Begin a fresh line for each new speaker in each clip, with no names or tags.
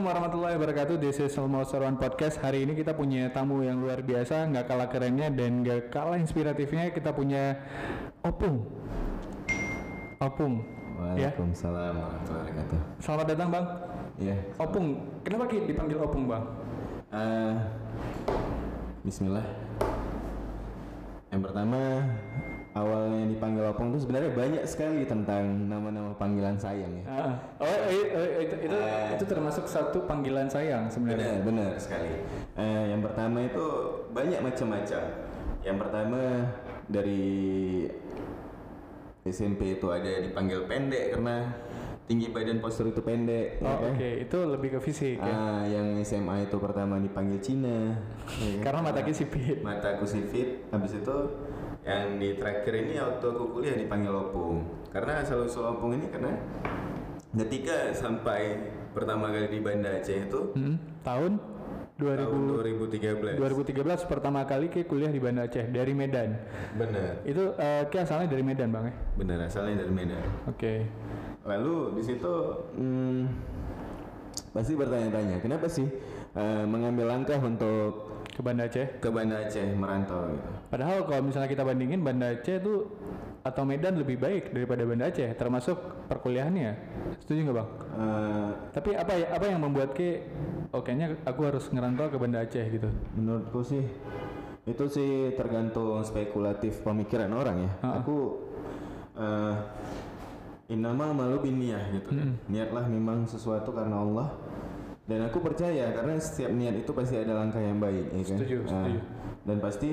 Assalamualaikum warahmatullahi wabarakatuh. This is Selma Sarwan Podcast. Hari ini kita punya tamu yang luar biasa, nggak kalah kerennya dan nggak kalah inspiratifnya. Kita punya Opung. Opung. Ya.
Waalaikumsalam warahmatullahi wabarakatuh.
Selamat datang bang.
Iya.
Opung. Kenapa Ki dipanggil Opung bang?
Eh, Bismillah. Yang pertama awalnya dipanggil Opung itu sebenarnya banyak sekali tentang nama-nama panggilan sayang ya.
Ah, oh, eh, eh, itu, itu, itu termasuk satu panggilan sayang sebenarnya.
Benar, benar sekali. Eh, yang pertama itu banyak macam-macam. Yang pertama dari SMP itu ada dipanggil pendek karena tinggi badan postur itu pendek. ya
Oh,
kan?
oke. Itu lebih ke fisik ya.
Ah, yang SMA itu pertama dipanggil Cina. ya kan?
Karena mata sipit.
Mataku sipit. Habis itu yang di terakhir ini waktu aku kuliah dipanggil Opung. Karena asal usul Opung ini karena ketika sampai pertama kali di Banda Aceh itu
Hmm, tahun 2000
tahun 2013.
2013 pertama kali Ki kuliah di Banda Aceh dari Medan.
Benar.
Itu eh, Ki asalnya dari Medan bang ya?
Benar asalnya dari Medan.
Oke.
Lalu di situ hmm, pasti bertanya-tanya, kenapa sih eh, mengambil langkah untuk
Ke Banda Aceh.
ke Banda Aceh merantau gitu?
Padahal kalau misalnya kita bandingin Banda Aceh itu atau Medan lebih baik daripada Banda Aceh, termasuk perkuliahannya. Setuju nggak bang?
Eh,
Tapi apa ya apa yang membuat Ki, oh kayaknya aku harus ngerantau ke Banda Aceh gitu.
menurutku sih itu sih tergantung spekulatif pemikiran orang ya.
Ha-ha.
Aku eh inama malu biniyah gitu kan. Niatlah memang sesuatu karena Allah. Dan aku percaya karena setiap niat itu pasti ada langkah yang baik, ya kan?
Setuju,
Ah,
setuju.
dan pasti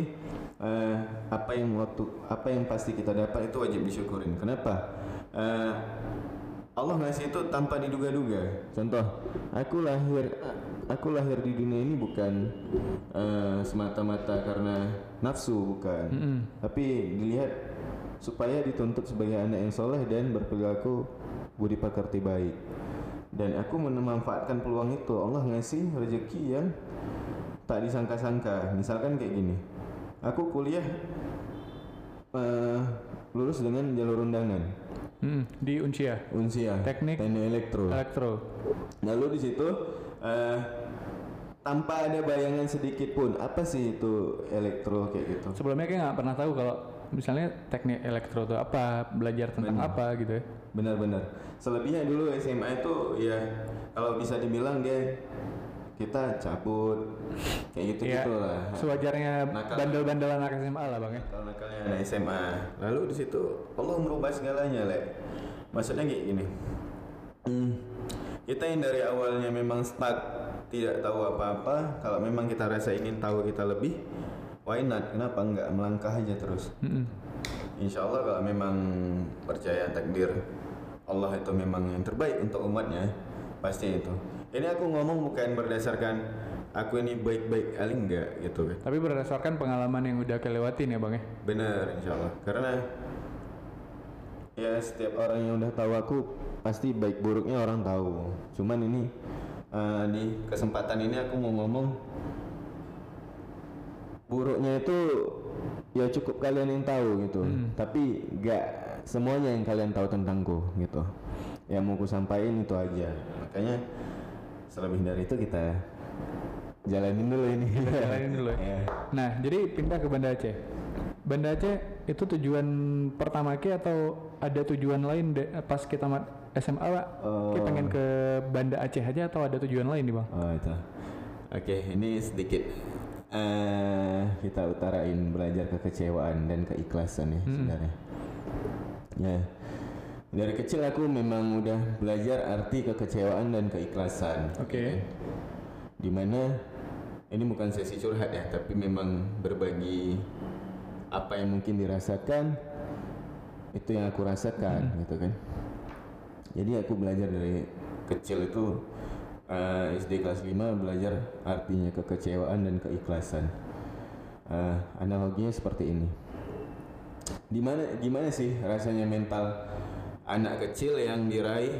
eh, apa yang waktu apa yang pasti kita dapat itu wajib disyukurin. Kenapa? Eh, Allah ngasih itu tanpa diduga-duga. Contoh, aku lahir aku lahir di dunia ini bukan eh, semata-mata karena nafsu bukan,
Mm-mm.
tapi dilihat supaya dituntut sebagai anak yang soleh dan berperilaku budi pekerti baik. Dan aku memanfaatkan peluang itu. Allah ngasih rezeki yang tak disangka-sangka. Misalkan kayak gini, aku kuliah eh, lulus dengan jalur undangan,
Hmm, di Uncia,
unsia,
Teknik.
teknik elektro.
elektro.
Lalu di situ eh, tanpa ada bayangan sedikit pun apa sih itu elektro kayak gitu.
Sebelumnya kayak nggak pernah tahu kalau misalnya teknik elektro itu apa, belajar tentang
Benar.
apa gitu ya.
Benar-benar. Selebihnya dulu SMA itu ya kalau bisa dibilang dia kita cabut kayak gitu gitu lah.
sewajarnya
Nakal.
bandel-bandelan anak SMA lah bang ya.
Kalau nakalnya anak SMA. Lalu di situ Allah merubah segalanya, Le. Maksudnya kayak gini. Hmm, kita yang dari awalnya memang stuck, tidak tahu apa-apa, kalau memang kita rasa ingin tahu kita lebih, why not? Kenapa enggak melangkah aja terus?
Mm-mm.
Insya Allah kalau memang percaya takdir Allah itu memang yang terbaik untuk umatnya pasti itu. Ini aku ngomong bukan berdasarkan aku ini baik-baik kali enggak gitu kan.
Tapi berdasarkan pengalaman yang udah kelewatin ya bang ya.
Benar insya Allah Karena Ya setiap orang yang udah tahu aku Pasti baik buruknya orang tahu Cuman ini eh, Di kesempatan ini aku mau ngomong Buruknya itu Ya cukup kalian yang tahu gitu Tapi gak semuanya yang kalian tahu tentangku gitu Yang mau ku sampaikan itu aja Makanya Selebih dari itu kita Jalanin dulu ini
Jalanin dulu ya.
Ya.
Nah, jadi pindah ke Banda Aceh. Banda Aceh itu tujuan pertama Ki atau ada tujuan lain de- pas kita mat- SMA Pak?
Oh.
pengen ke Banda Aceh aja atau ada tujuan lain nih bang?
Oh itu. Oke, ini sedikit eh kita utarain belajar kekecewaan dan keikhlasan ya sebenarnya. Ya. Dari kecil aku memang udah belajar arti kekecewaan dan keikhlasan.
Oke.
Di mana ini bukan sesi curhat ya, tapi memang berbagi apa yang mungkin dirasakan itu yang aku rasakan gitu kan. Jadi aku belajar dari kecil itu eh, SD kelas 5 belajar artinya kekecewaan dan keikhlasan. Eh, analoginya seperti ini. Di mana gimana sih rasanya mental anak kecil yang diraih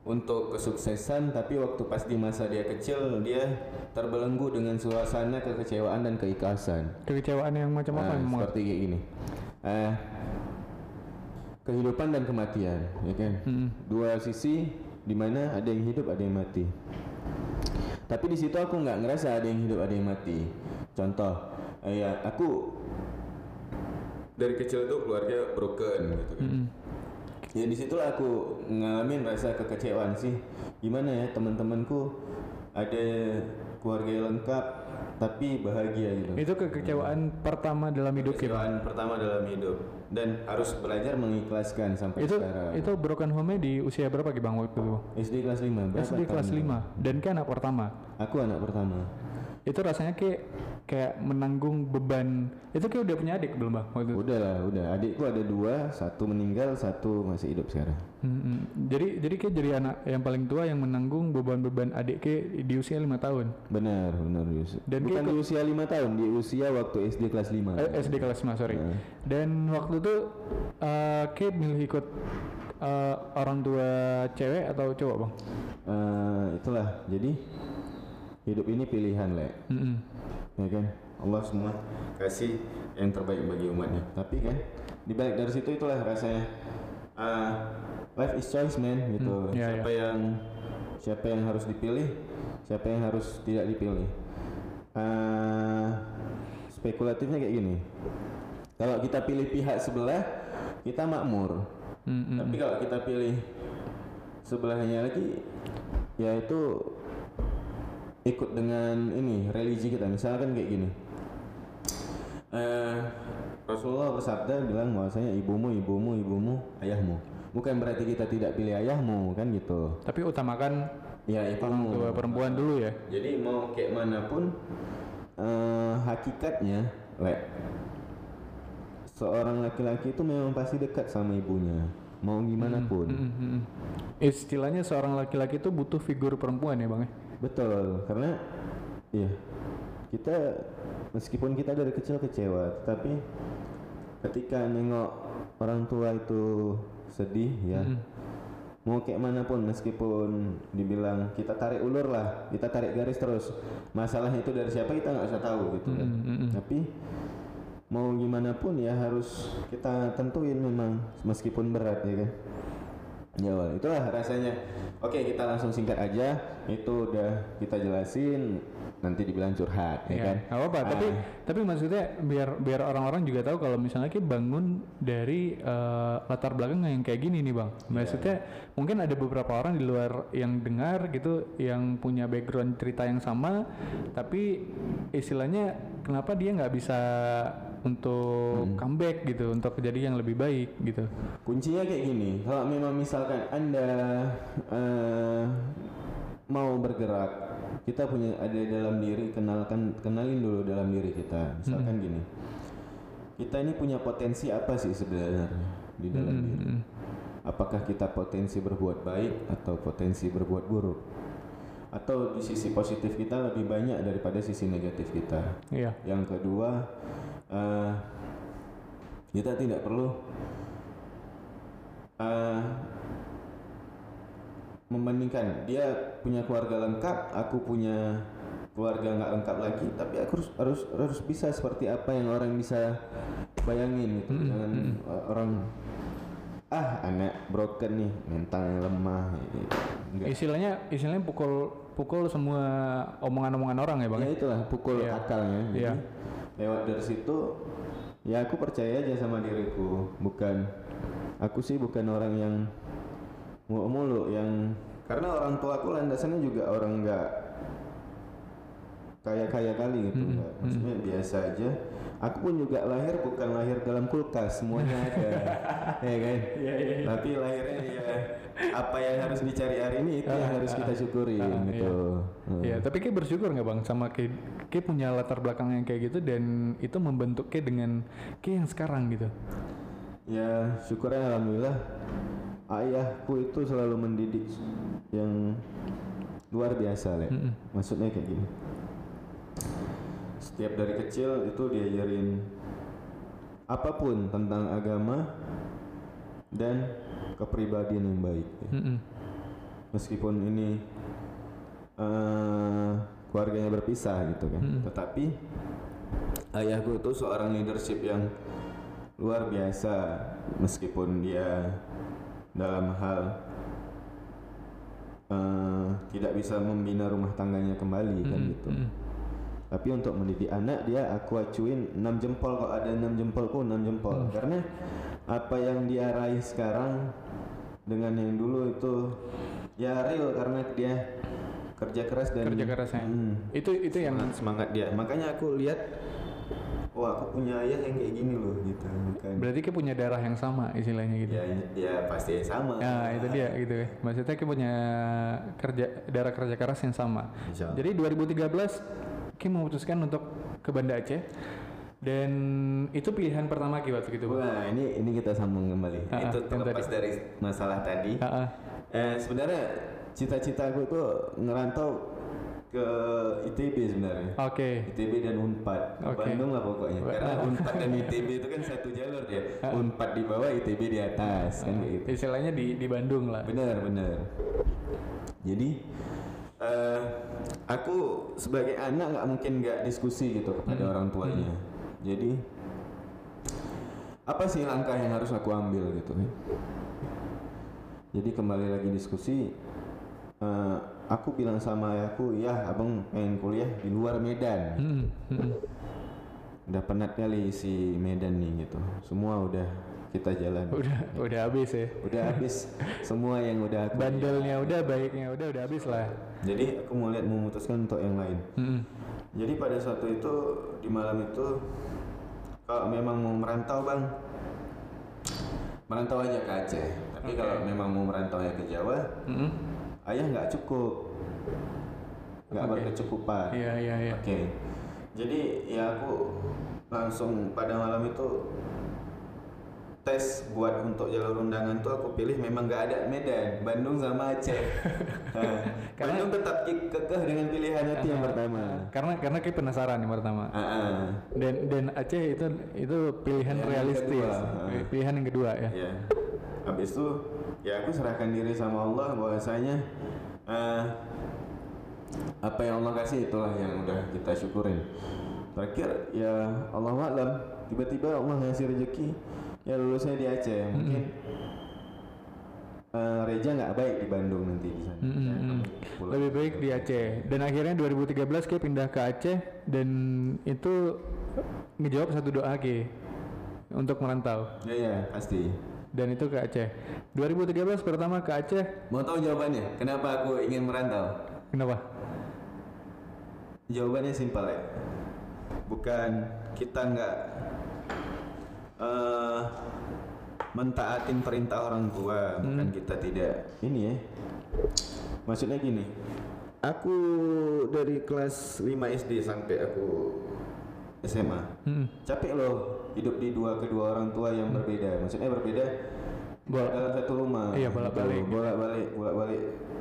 untuk kesuksesan tapi waktu pas di masa dia kecil dia terbelenggu dengan suasana kekecewaan dan keikhlasan.
Kekecewaan yang macam apa
Ah,
memang?
seperti kayak gini. Eh, kehidupan dan kematian, ya kan?
Mm-mm.
Dua sisi di mana ada yang hidup ada yang mati. Tapi di situ aku nggak ngerasa ada yang hidup ada yang mati. Contoh eh, ya aku dari kecil tuh keluarga broken gitu kan.
Mm-mm.
ya di situ aku ngalamin rasa kekecewaan sih. Gimana ya teman-temanku ada keluarga yang lengkap tapi bahagia gitu
Itu kekecewaan pertama dalam hidup kita.
kekecewaan pertama dalam hidup dan harus belajar mengikhlaskan sampai
Itu
sekarang
itu broken home di usia berapa Bang waktu itu?
SD kelas 5 berapa
SD kelas
tahun?
5 dan kan anak pertama.
aku anak pertama
Itu rasanya kayak kayak menanggung beban. Itu kayak udah punya adik belum Bang waktu itu?
udah lah udah adikku ada dua satu meninggal satu masih hidup sekarang
Mm-mm. Jadi jadi kayak jadi anak yang paling tua yang menanggung beban-beban adik kayak di usia lima tahun.
benar benar Yus.
Dan
bukan di usia lima tahun di usia waktu SD kelas 5
Eh, SD kelas 5 sorry.
Nah.
Dan waktu itu eh kayak milih ikut eh, orang tua cewek atau cowok Bang?
Eh, itulah jadi hidup ini pilihan le
Mm-mm.
Ya kan? Allah semua kasih yang terbaik bagi umatnya. Tapi kan di balik dari situ itulah rasanya ah, life is choice man gitu.
Hmm, ya,
siapa yang siapa yang harus dipilih siapa yang harus tidak dipilih. Ah, spekulatifnya kayak gini. Kalau kita pilih pihak sebelah kita makmur.
Mm-mm.
tapi kalau kita pilih sebelahnya lagi yaitu ikut dengan ini religi kita. Misalkan kayak gini. Eh Rasulullah bersabda bilang bahwasanya ibumu ibumu ibumu ayahmu. Bukan berarti kita tidak pilih ayahmu kan gitu.
Tapi utamakan
ya ibumu
tua perempuan dulu ya.
jadi mau kayak mana pun eh, hakikatnya le seorang laki-laki itu memang pasti dekat sama ibunya. Mau gimana pun.
Mm-mm, mm-mm. Istilahnya seorang laki-laki itu butuh figur perempuan ya bang ya.
Betul, karena ya kita meskipun kita dari kecil kecewa, tapi ketika nengok orang tua itu sedih ya,
Mm-mm.
mau kayak mana pun meskipun dibilang kita tarik ulur lah, kita tarik garis terus, masalahnya itu dari siapa kita nggak usah tahu gitu kan.
Mm-mm, mm-mm.
Tapi mau gimana pun ya harus kita tentuin memang meskipun berat ya kan. Ya itulah rasanya. Oke kita langsung singkat aja. Itu udah kita jelasin. Nanti dibilang curhat, ya,
Ya,
kan?
apa-apa. Tapi
Ah.
tapi maksudnya biar biar orang-orang juga tahu kalau misalnya kita bangun dari eh, latar belakang yang kayak gini nih bang. Maksudnya mungkin ada beberapa orang di luar yang dengar gitu yang punya background cerita yang sama, tapi istilahnya kenapa dia nggak bisa untuk comeback gitu, untuk jadi yang lebih baik gitu.
Kuncinya kayak gini. Kalau memang misalkan anda eh, mau bergerak, kita punya ada dalam diri kenalkan kenalin dulu dalam diri kita. Misalkan gini, kita ini punya potensi apa sih sebenarnya di dalam diri?
Mm-mm.
Apakah kita potensi berbuat baik atau potensi berbuat buruk? Atau di sisi positif kita lebih banyak daripada sisi negatif kita?
Iya.
Yang kedua, eh, kita tidak perlu eh, membandingkan dia punya keluarga lengkap, aku punya keluarga nggak lengkap lagi, tapi aku harus harus harus bisa seperti apa yang orang bisa bayangin gitu, jangan eh, orang ah anak broken nih mentalnya lemah enggak
Istilahnya istilahnya pukul pukul semua omongan-omongan orang ya bang.
ya itulah pukul
Iya.
akalnya jadi
Iya.
Lewat dari situ ya aku percaya aja sama diriku. Bukan aku sih bukan orang yang mulu-mulu yang karena orang tua aku landasannya juga orang nggak kaya-kaya kali gitu
Mm-mm,
nggak. maksudnya biasa aja aku pun juga lahir bukan lahir dalam kulkas semuanya ada ya kan
Iya iya.
tapi lahirnya ya apa yang harus dicari hari ini itu yang
Ah,
harus
ah,
kita syukurin
ah,
gitu Hmm.
Iya, tapi kayak bersyukur nggak bang sama kayak, kayak punya latar belakang yang kayak gitu dan itu membentuk kayak dengan kayak yang sekarang gitu.
Ya syukurnya alhamdulillah ayahku itu selalu mendidik yang luar biasa le.
Mm-mm.
Maksudnya kayak gini. Setiap dari kecil itu diajarin apa pun tentang agama dan kepribadian yang baik. ya.
Mm-mm.
Meskipun ini eh, keluarganya berpisah gitu kan.
Mm-mm.
Tetapi ayahku itu seorang leadership yang luar biasa meskipun dia dalam hal eh, tidak bisa membina rumah tangganya kembali kan gitu.
Mm.
Tapi untuk mendidik anak dia aku acuin 6 jempol kok ada 6 jempolku 6 jempol
Hmm.
karena apa yang dia raih sekarang dengan yang dulu itu ya real karena dia kerja keras dan
Kerja kerasnya.
Hmm,
Itu itu yang
semangat, semangat dia. Makanya aku lihat wah aku punya ayah yang kayak gini loh gitu kan.
berarti kita punya darah yang sama istilahnya gitu.
Ya, ya pasti sama.
Ya itu dia gitu ya. Maksudnya kita punya kerja darah kerja keras yang sama. Jadi 2013 Kim memutuskan untuk ke Banda Aceh dan itu pilihan pertama Ki waktu itu.
Wah ini ini kita sambung kembali.
Ah,
itu terlepas
tadi.
dari masalah tadi.
Ah, ah.
Eh, sebenarnya cita-cita aku itu ngerantau ke ITB sebenarnya.
Oke.
ITB dan Unpad.
Oke.
Bandung lah pokoknya. Karena Unpad dan ITB itu kan satu jalur ya. Unpad di bawah, ITB di atas kan gitu.
Istilahnya di di Bandung lah.
Benar, benar. Jadi eh aku sebagai anak nggak mungkin nggak diskusi gitu kepada orang tuanya. Jadi apa sih langkah yang harus aku ambil gitu kan? Jadi kembali lagi diskusi. eh, aku bilang sama ayahku, ya abang pengen kuliah di luar Medan.
Hmm, hmm.
Udah penat kali si Medan nih gitu. Semua udah kita jalan.
Udah udah habis ya.
Udah habis semua yang udah aku
Bandelnya udah, baiknya udah, udah habis lah.
Jadi aku mau lihat memutuskan untuk yang lain.
Hmm.
Jadi pada suatu itu di malam itu kalau memang mau merantau bang, merantau aja ke Aceh. Tapi kalau memang mau merantau ya ke Jawa,
Hmm.
ayah nggak cukup, nggak
Oke.
berkecukupan.
Iya iya iya.
Oke. Jadi ya aku langsung pada malam itu tes buat untuk jalur undangan tuh aku pilih memang nggak ada Medan, Bandung sama Aceh. Nah,
Karena-
Bandung tetap kekeh dengan pilihan itu yang pertama.
Karena karena kayak penasaran yang pertama.
Ah, ah.
Dan dan Aceh itu itu pilihan
Yang
realistis.
kedua, ah.
Pilihan yang kedua ya.
Ya. Habis itu ya aku serahkan diri sama Allah bahwasanya eh, apa yang Allah kasih itulah yang udah kita syukurin. Terakhir ya Allah alam tiba-tiba Allah ngasih rezeki ya lulusnya di Aceh mungkin eh, Reja nggak baik di Bandung nanti di sana.
Mm, mm,
Ya,
mm.
pulang.
Lebih baik di Aceh. Dan akhirnya 2013 kayak pindah ke Aceh dan itu ngejawab satu doa ke untuk merantau
Ya ya pasti.
dan itu ke Aceh. 2013 pertama ke Aceh.
Mau tahu jawabannya? Kenapa aku ingin merantau?
Kenapa?
Jawabannya simpel ya. Bukan kita nggak eh mentaatin perintah orang tua, bukan kita tidak ini ya. Maksudnya gini. Aku dari kelas 5 SD sampai aku SMA.
Hmm.
Capek loh hidup di dua kedua orang tua yang berbeda. Maksudnya berbeda
Bolak-
dalam satu rumah.
Iya, bolak-balik.
Gitu. Bolak-balik, bolak-balik.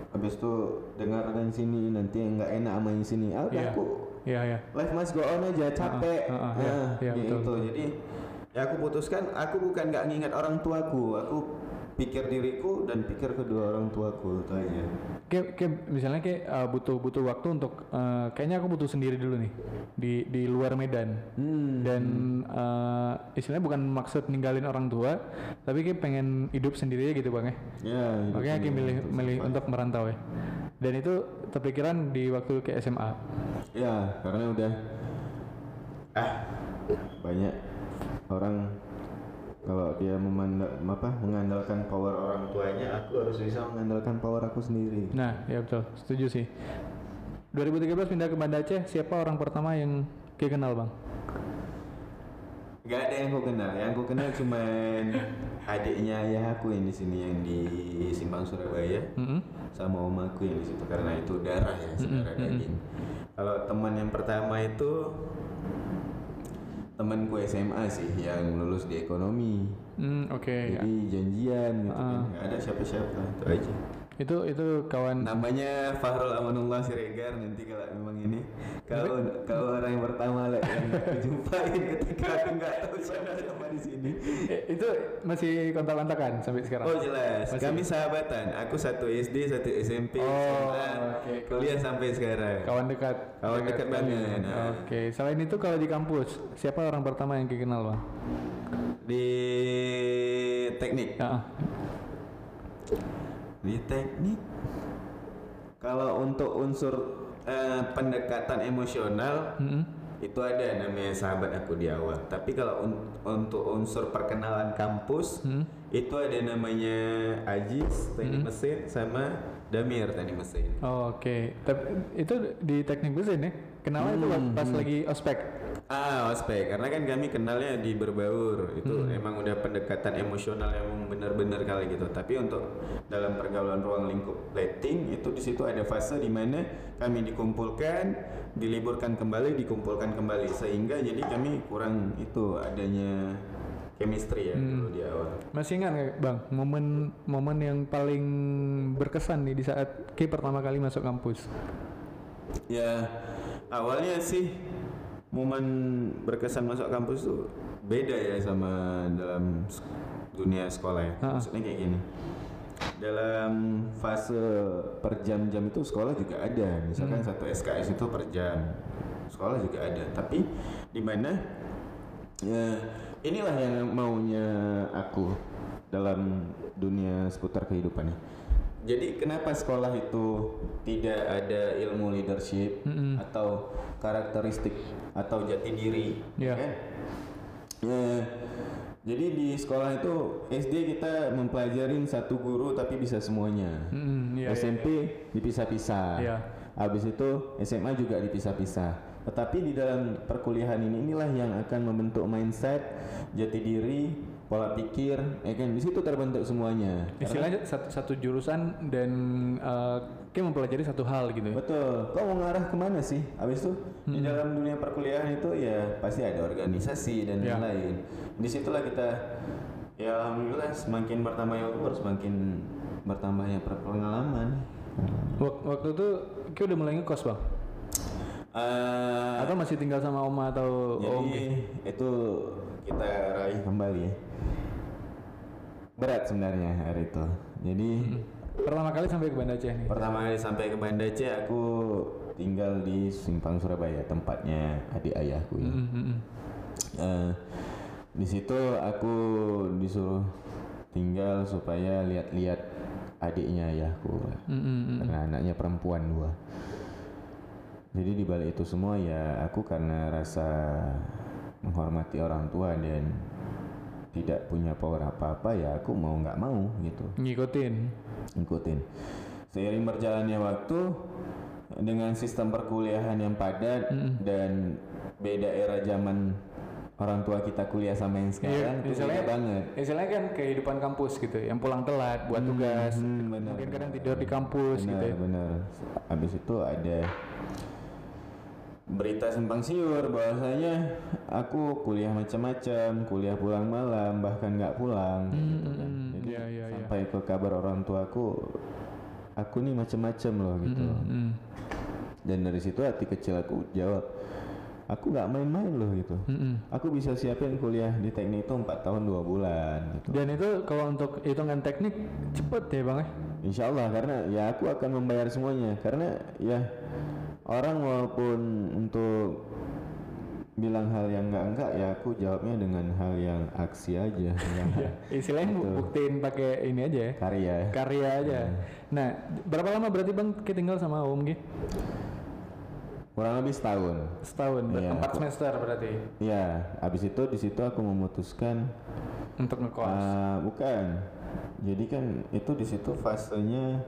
Habis itu dengar yang sini nanti yang nggak enak sama yang sini. Ah, udah
Iya.
aku
Iya ya.
life must go on aja capek.
Ah, ah, ah,
Nah,
iya, iya,
kayak
betul,
gitu. Jadi ya aku putuskan aku bukan nggak ngingat orang tuaku, aku pikir diriku dan pikir kedua orang tuaku itu aja.
Kayak, kayak misalnya kayak uh, butuh butuh waktu untuk uh, kayaknya aku butuh sendiri dulu nih di di luar Medan.
Hmm.
Dan uh, istilahnya bukan maksud ninggalin orang tua, tapi kayak pengen hidup sendiri gitu bang ya.
Ya,
Makanya kayak milih
untuk
milih untuk merantau ya. Dan itu terpikiran di waktu ke SMA.
Ya, karena udah ah banyak orang dia memandang apa mengandalkan power orang tuanya, aku harus bisa mengandalkan power aku sendiri.
Nah, ya betul, setuju sih. 2013 pindah ke Banda Aceh, siapa orang pertama yang kayak kenal bang?
Gak ada yang aku kenal, yang aku kenal cuman adiknya ayah aku yang di sini yang di Simpang Surabaya
Mm-mm.
sama om aku yang di situ karena itu darah ya, saudara daging. Kalau teman yang pertama itu temanku SMA sih yang lulus di ekonomi.
Hmm, oke.
Jadi janjian gitu kan,
Ah.
nggak ada siapa-siapa itu aja.
Itu itu kawan
Namanya Fahrul Amanullah Siregar nanti kalau memang ini kau kau orang yang pertama lah yang aku jumpain ketika aku nggak tahu siapa siapa di sini.
Eh, itu masih kontak-kontakan sampai sekarang.
Oh jelas,
Masih.
kami sahabatan. Aku satu SD, satu SMP,
Oh,
SMA,
oke.
kuliah sampai sekarang.
Kawan dekat.
Kawan dekat banget, nah.
Oke. Selain itu kalau di kampus, siapa orang pertama yang kenal bang?
Di teknik,
Ya,
di teknik Kalau untuk unsur eh, pendekatan emosional
Mm-mm.
itu ada namanya sahabat aku di awal. Tapi kalau un- untuk unsur perkenalan kampus
Hmm.
itu ada namanya Ajis teknik mesin sama Damir teknik mesin.
Oh, Oke, tapi itu di teknik mesin ya? Kenalnya itu pas lagi ospek.
Ah, ospek. Karena kan kami kenalnya di berbaur. Itu emang udah pendekatan emosional yang benar-benar kali gitu. Tapi untuk dalam pergaulan ruang lingkup plating itu di situ ada fase di mana kami dikumpulkan, diliburkan kembali, dikumpulkan kembali sehingga jadi kami kurang itu adanya chemistry ya dulu di awal.
Masih ingat nggak bang momen-momen yang paling berkesan nih di saat Ki pertama kali masuk kampus?
Ya awalnya sih momen berkesan masuk kampus tuh beda ya sama dalam dunia sekolah ya.
Ha-ha.
Maksudnya kayak gini. Dalam fase per jam-jam itu sekolah juga ada. Misalkan satu SKS itu per jam. Sekolah juga ada. Tapi di mana ya, inilah yang maunya aku dalam dunia seputar kehidupan ya. Jadi kenapa sekolah itu tidak ada ilmu leadership
Mm-mm.
atau karakteristik atau jati diri,
Iya.
kan? Ya, jadi di sekolah itu SD kita mempelajarin satu guru tapi bisa semuanya.
Mm, iya, iya,
SMP dipisah-pisah.
Iya.
Habis itu SMA juga dipisah-pisah. Tetapi di dalam perkuliahan ini inilah yang akan membentuk mindset, jati diri, pola pikir, ya kan di situ terbentuk semuanya.
Istilahnya satu, satu jurusan dan eh, Ki mempelajari satu hal gitu. ya?
Betul. Kau mau ngarah ke mana sih? Habis itu
Hmm.
di dalam dunia perkuliahan itu ya pasti ada organisasi dan
Ya.
lain-lain. Di situlah kita ya alhamdulillah semakin bertambahnya umur semakin bertambahnya pengalaman.
Wak- Waktu itu Ki udah mulai ngekos bang?
Eh,
Atau masih tinggal sama oma atau om?
jadi itu kita raih kembali ya. Berat sebenarnya hari itu. Jadi
Pertama kali sampai ke Banda Aceh nih.
pertama kali sampai ke Banda Aceh aku tinggal di Simpang Surabaya tempatnya adik ayahku ya.
Mm, mm, mm.
Eh, di situ aku disuruh tinggal supaya lihat-lihat adiknya ayahku
Mm, mm, mm.
karena anaknya perempuan dua jadi di balik itu semua ya aku karena rasa menghormati orang tua dan tidak punya power apa-apa ya aku mau nggak mau gitu
Ngikutin.
ikutin seiring berjalannya waktu dengan sistem perkuliahan yang padat dan beda era zaman orang tua kita kuliah sama yang sekarang tuh
istilahnya-
beda banget
Istilahnya kan kehidupan kampus gitu, yang pulang telat buat tugas,
Hmm, benar,
mungkin kadang
benar.
tidur di kampus gitu.
benar
ya.
benar habis itu ada berita simpang siur bahwasanya aku kuliah macam-macam kuliah pulang malam bahkan nggak pulang gitu kan.
Hmm,
jadi
iya, iya, iya.
sampai ke kabar orang tuaku aku nih macam-macam loh gitu
Mm,
dan dari situ hati kecil aku jawab aku nggak main-main loh gitu
mm, mm.
aku bisa siapin kuliah di teknik itu 4 tahun dua bulan gitu
Dan itu kalau untuk hitungan teknik cepet ya bang ya?
Insya Allah karena ya aku akan membayar semuanya karena ya orang walaupun untuk bilang hal yang enggak enggak ya aku jawabnya dengan hal yang aksi aja. Yang
Istilahnya bu- buktiin pakai ini aja ya,
karya.
Karya aja. Nah, berapa lama berarti bang Ki tinggal sama Om Ki?
kurang lebih setahun.
Setahun,
Iya,
empat
aku-
semester berarti.
Ya habis itu di situ aku memutuskan
untuk ngekos.
ah, bukan. Jadi kan itu di situ fasenya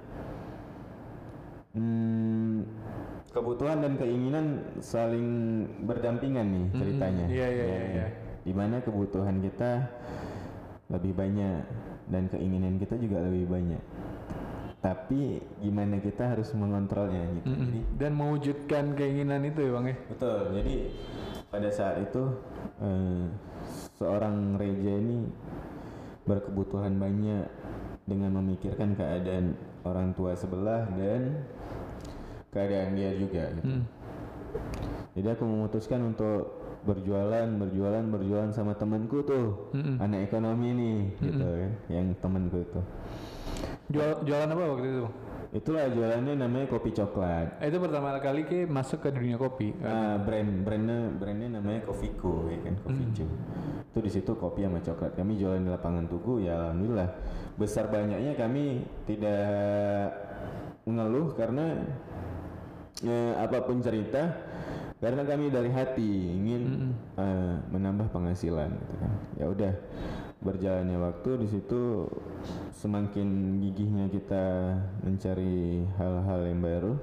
hmm, kebutuhan dan keinginan saling berdampingan nih ceritanya
iya, iya,
Ya,
iya, iya.
di mana kebutuhan kita lebih banyak dan keinginan kita juga lebih banyak tapi gimana kita harus mengontrolnya gitu
Mm-mm.
jadi
Dan mewujudkan keinginan itu ya bang ya?
betul jadi pada saat itu eh, seorang reja ini berkebutuhan banyak dengan memikirkan keadaan orang tua sebelah dan keadaan dia juga gitu.
Hmm.
Jadi aku memutuskan untuk berjualan, berjualan, berjualan sama temanku tuh,
Mm-mm.
anak ekonomi nih, gitu kan, yang temanku itu.
Jual, jualan apa waktu itu?
Itulah jualannya namanya kopi coklat.
Eh, itu pertama kali Ki masuk ke dunia kopi. kan?
Ah, brand brandnya brandnya namanya Kofico ya kan Kofico. Itu di situ kopi sama coklat. Kami jualan di lapangan Tugu ya alhamdulillah. Besar banyaknya kami tidak mengeluh karena eh, apa pun cerita karena kami dari hati ingin eh, menambah penghasilan gitu kan. Ya udah berjalannya waktu di situ semakin gigihnya kita mencari hal-hal yang baru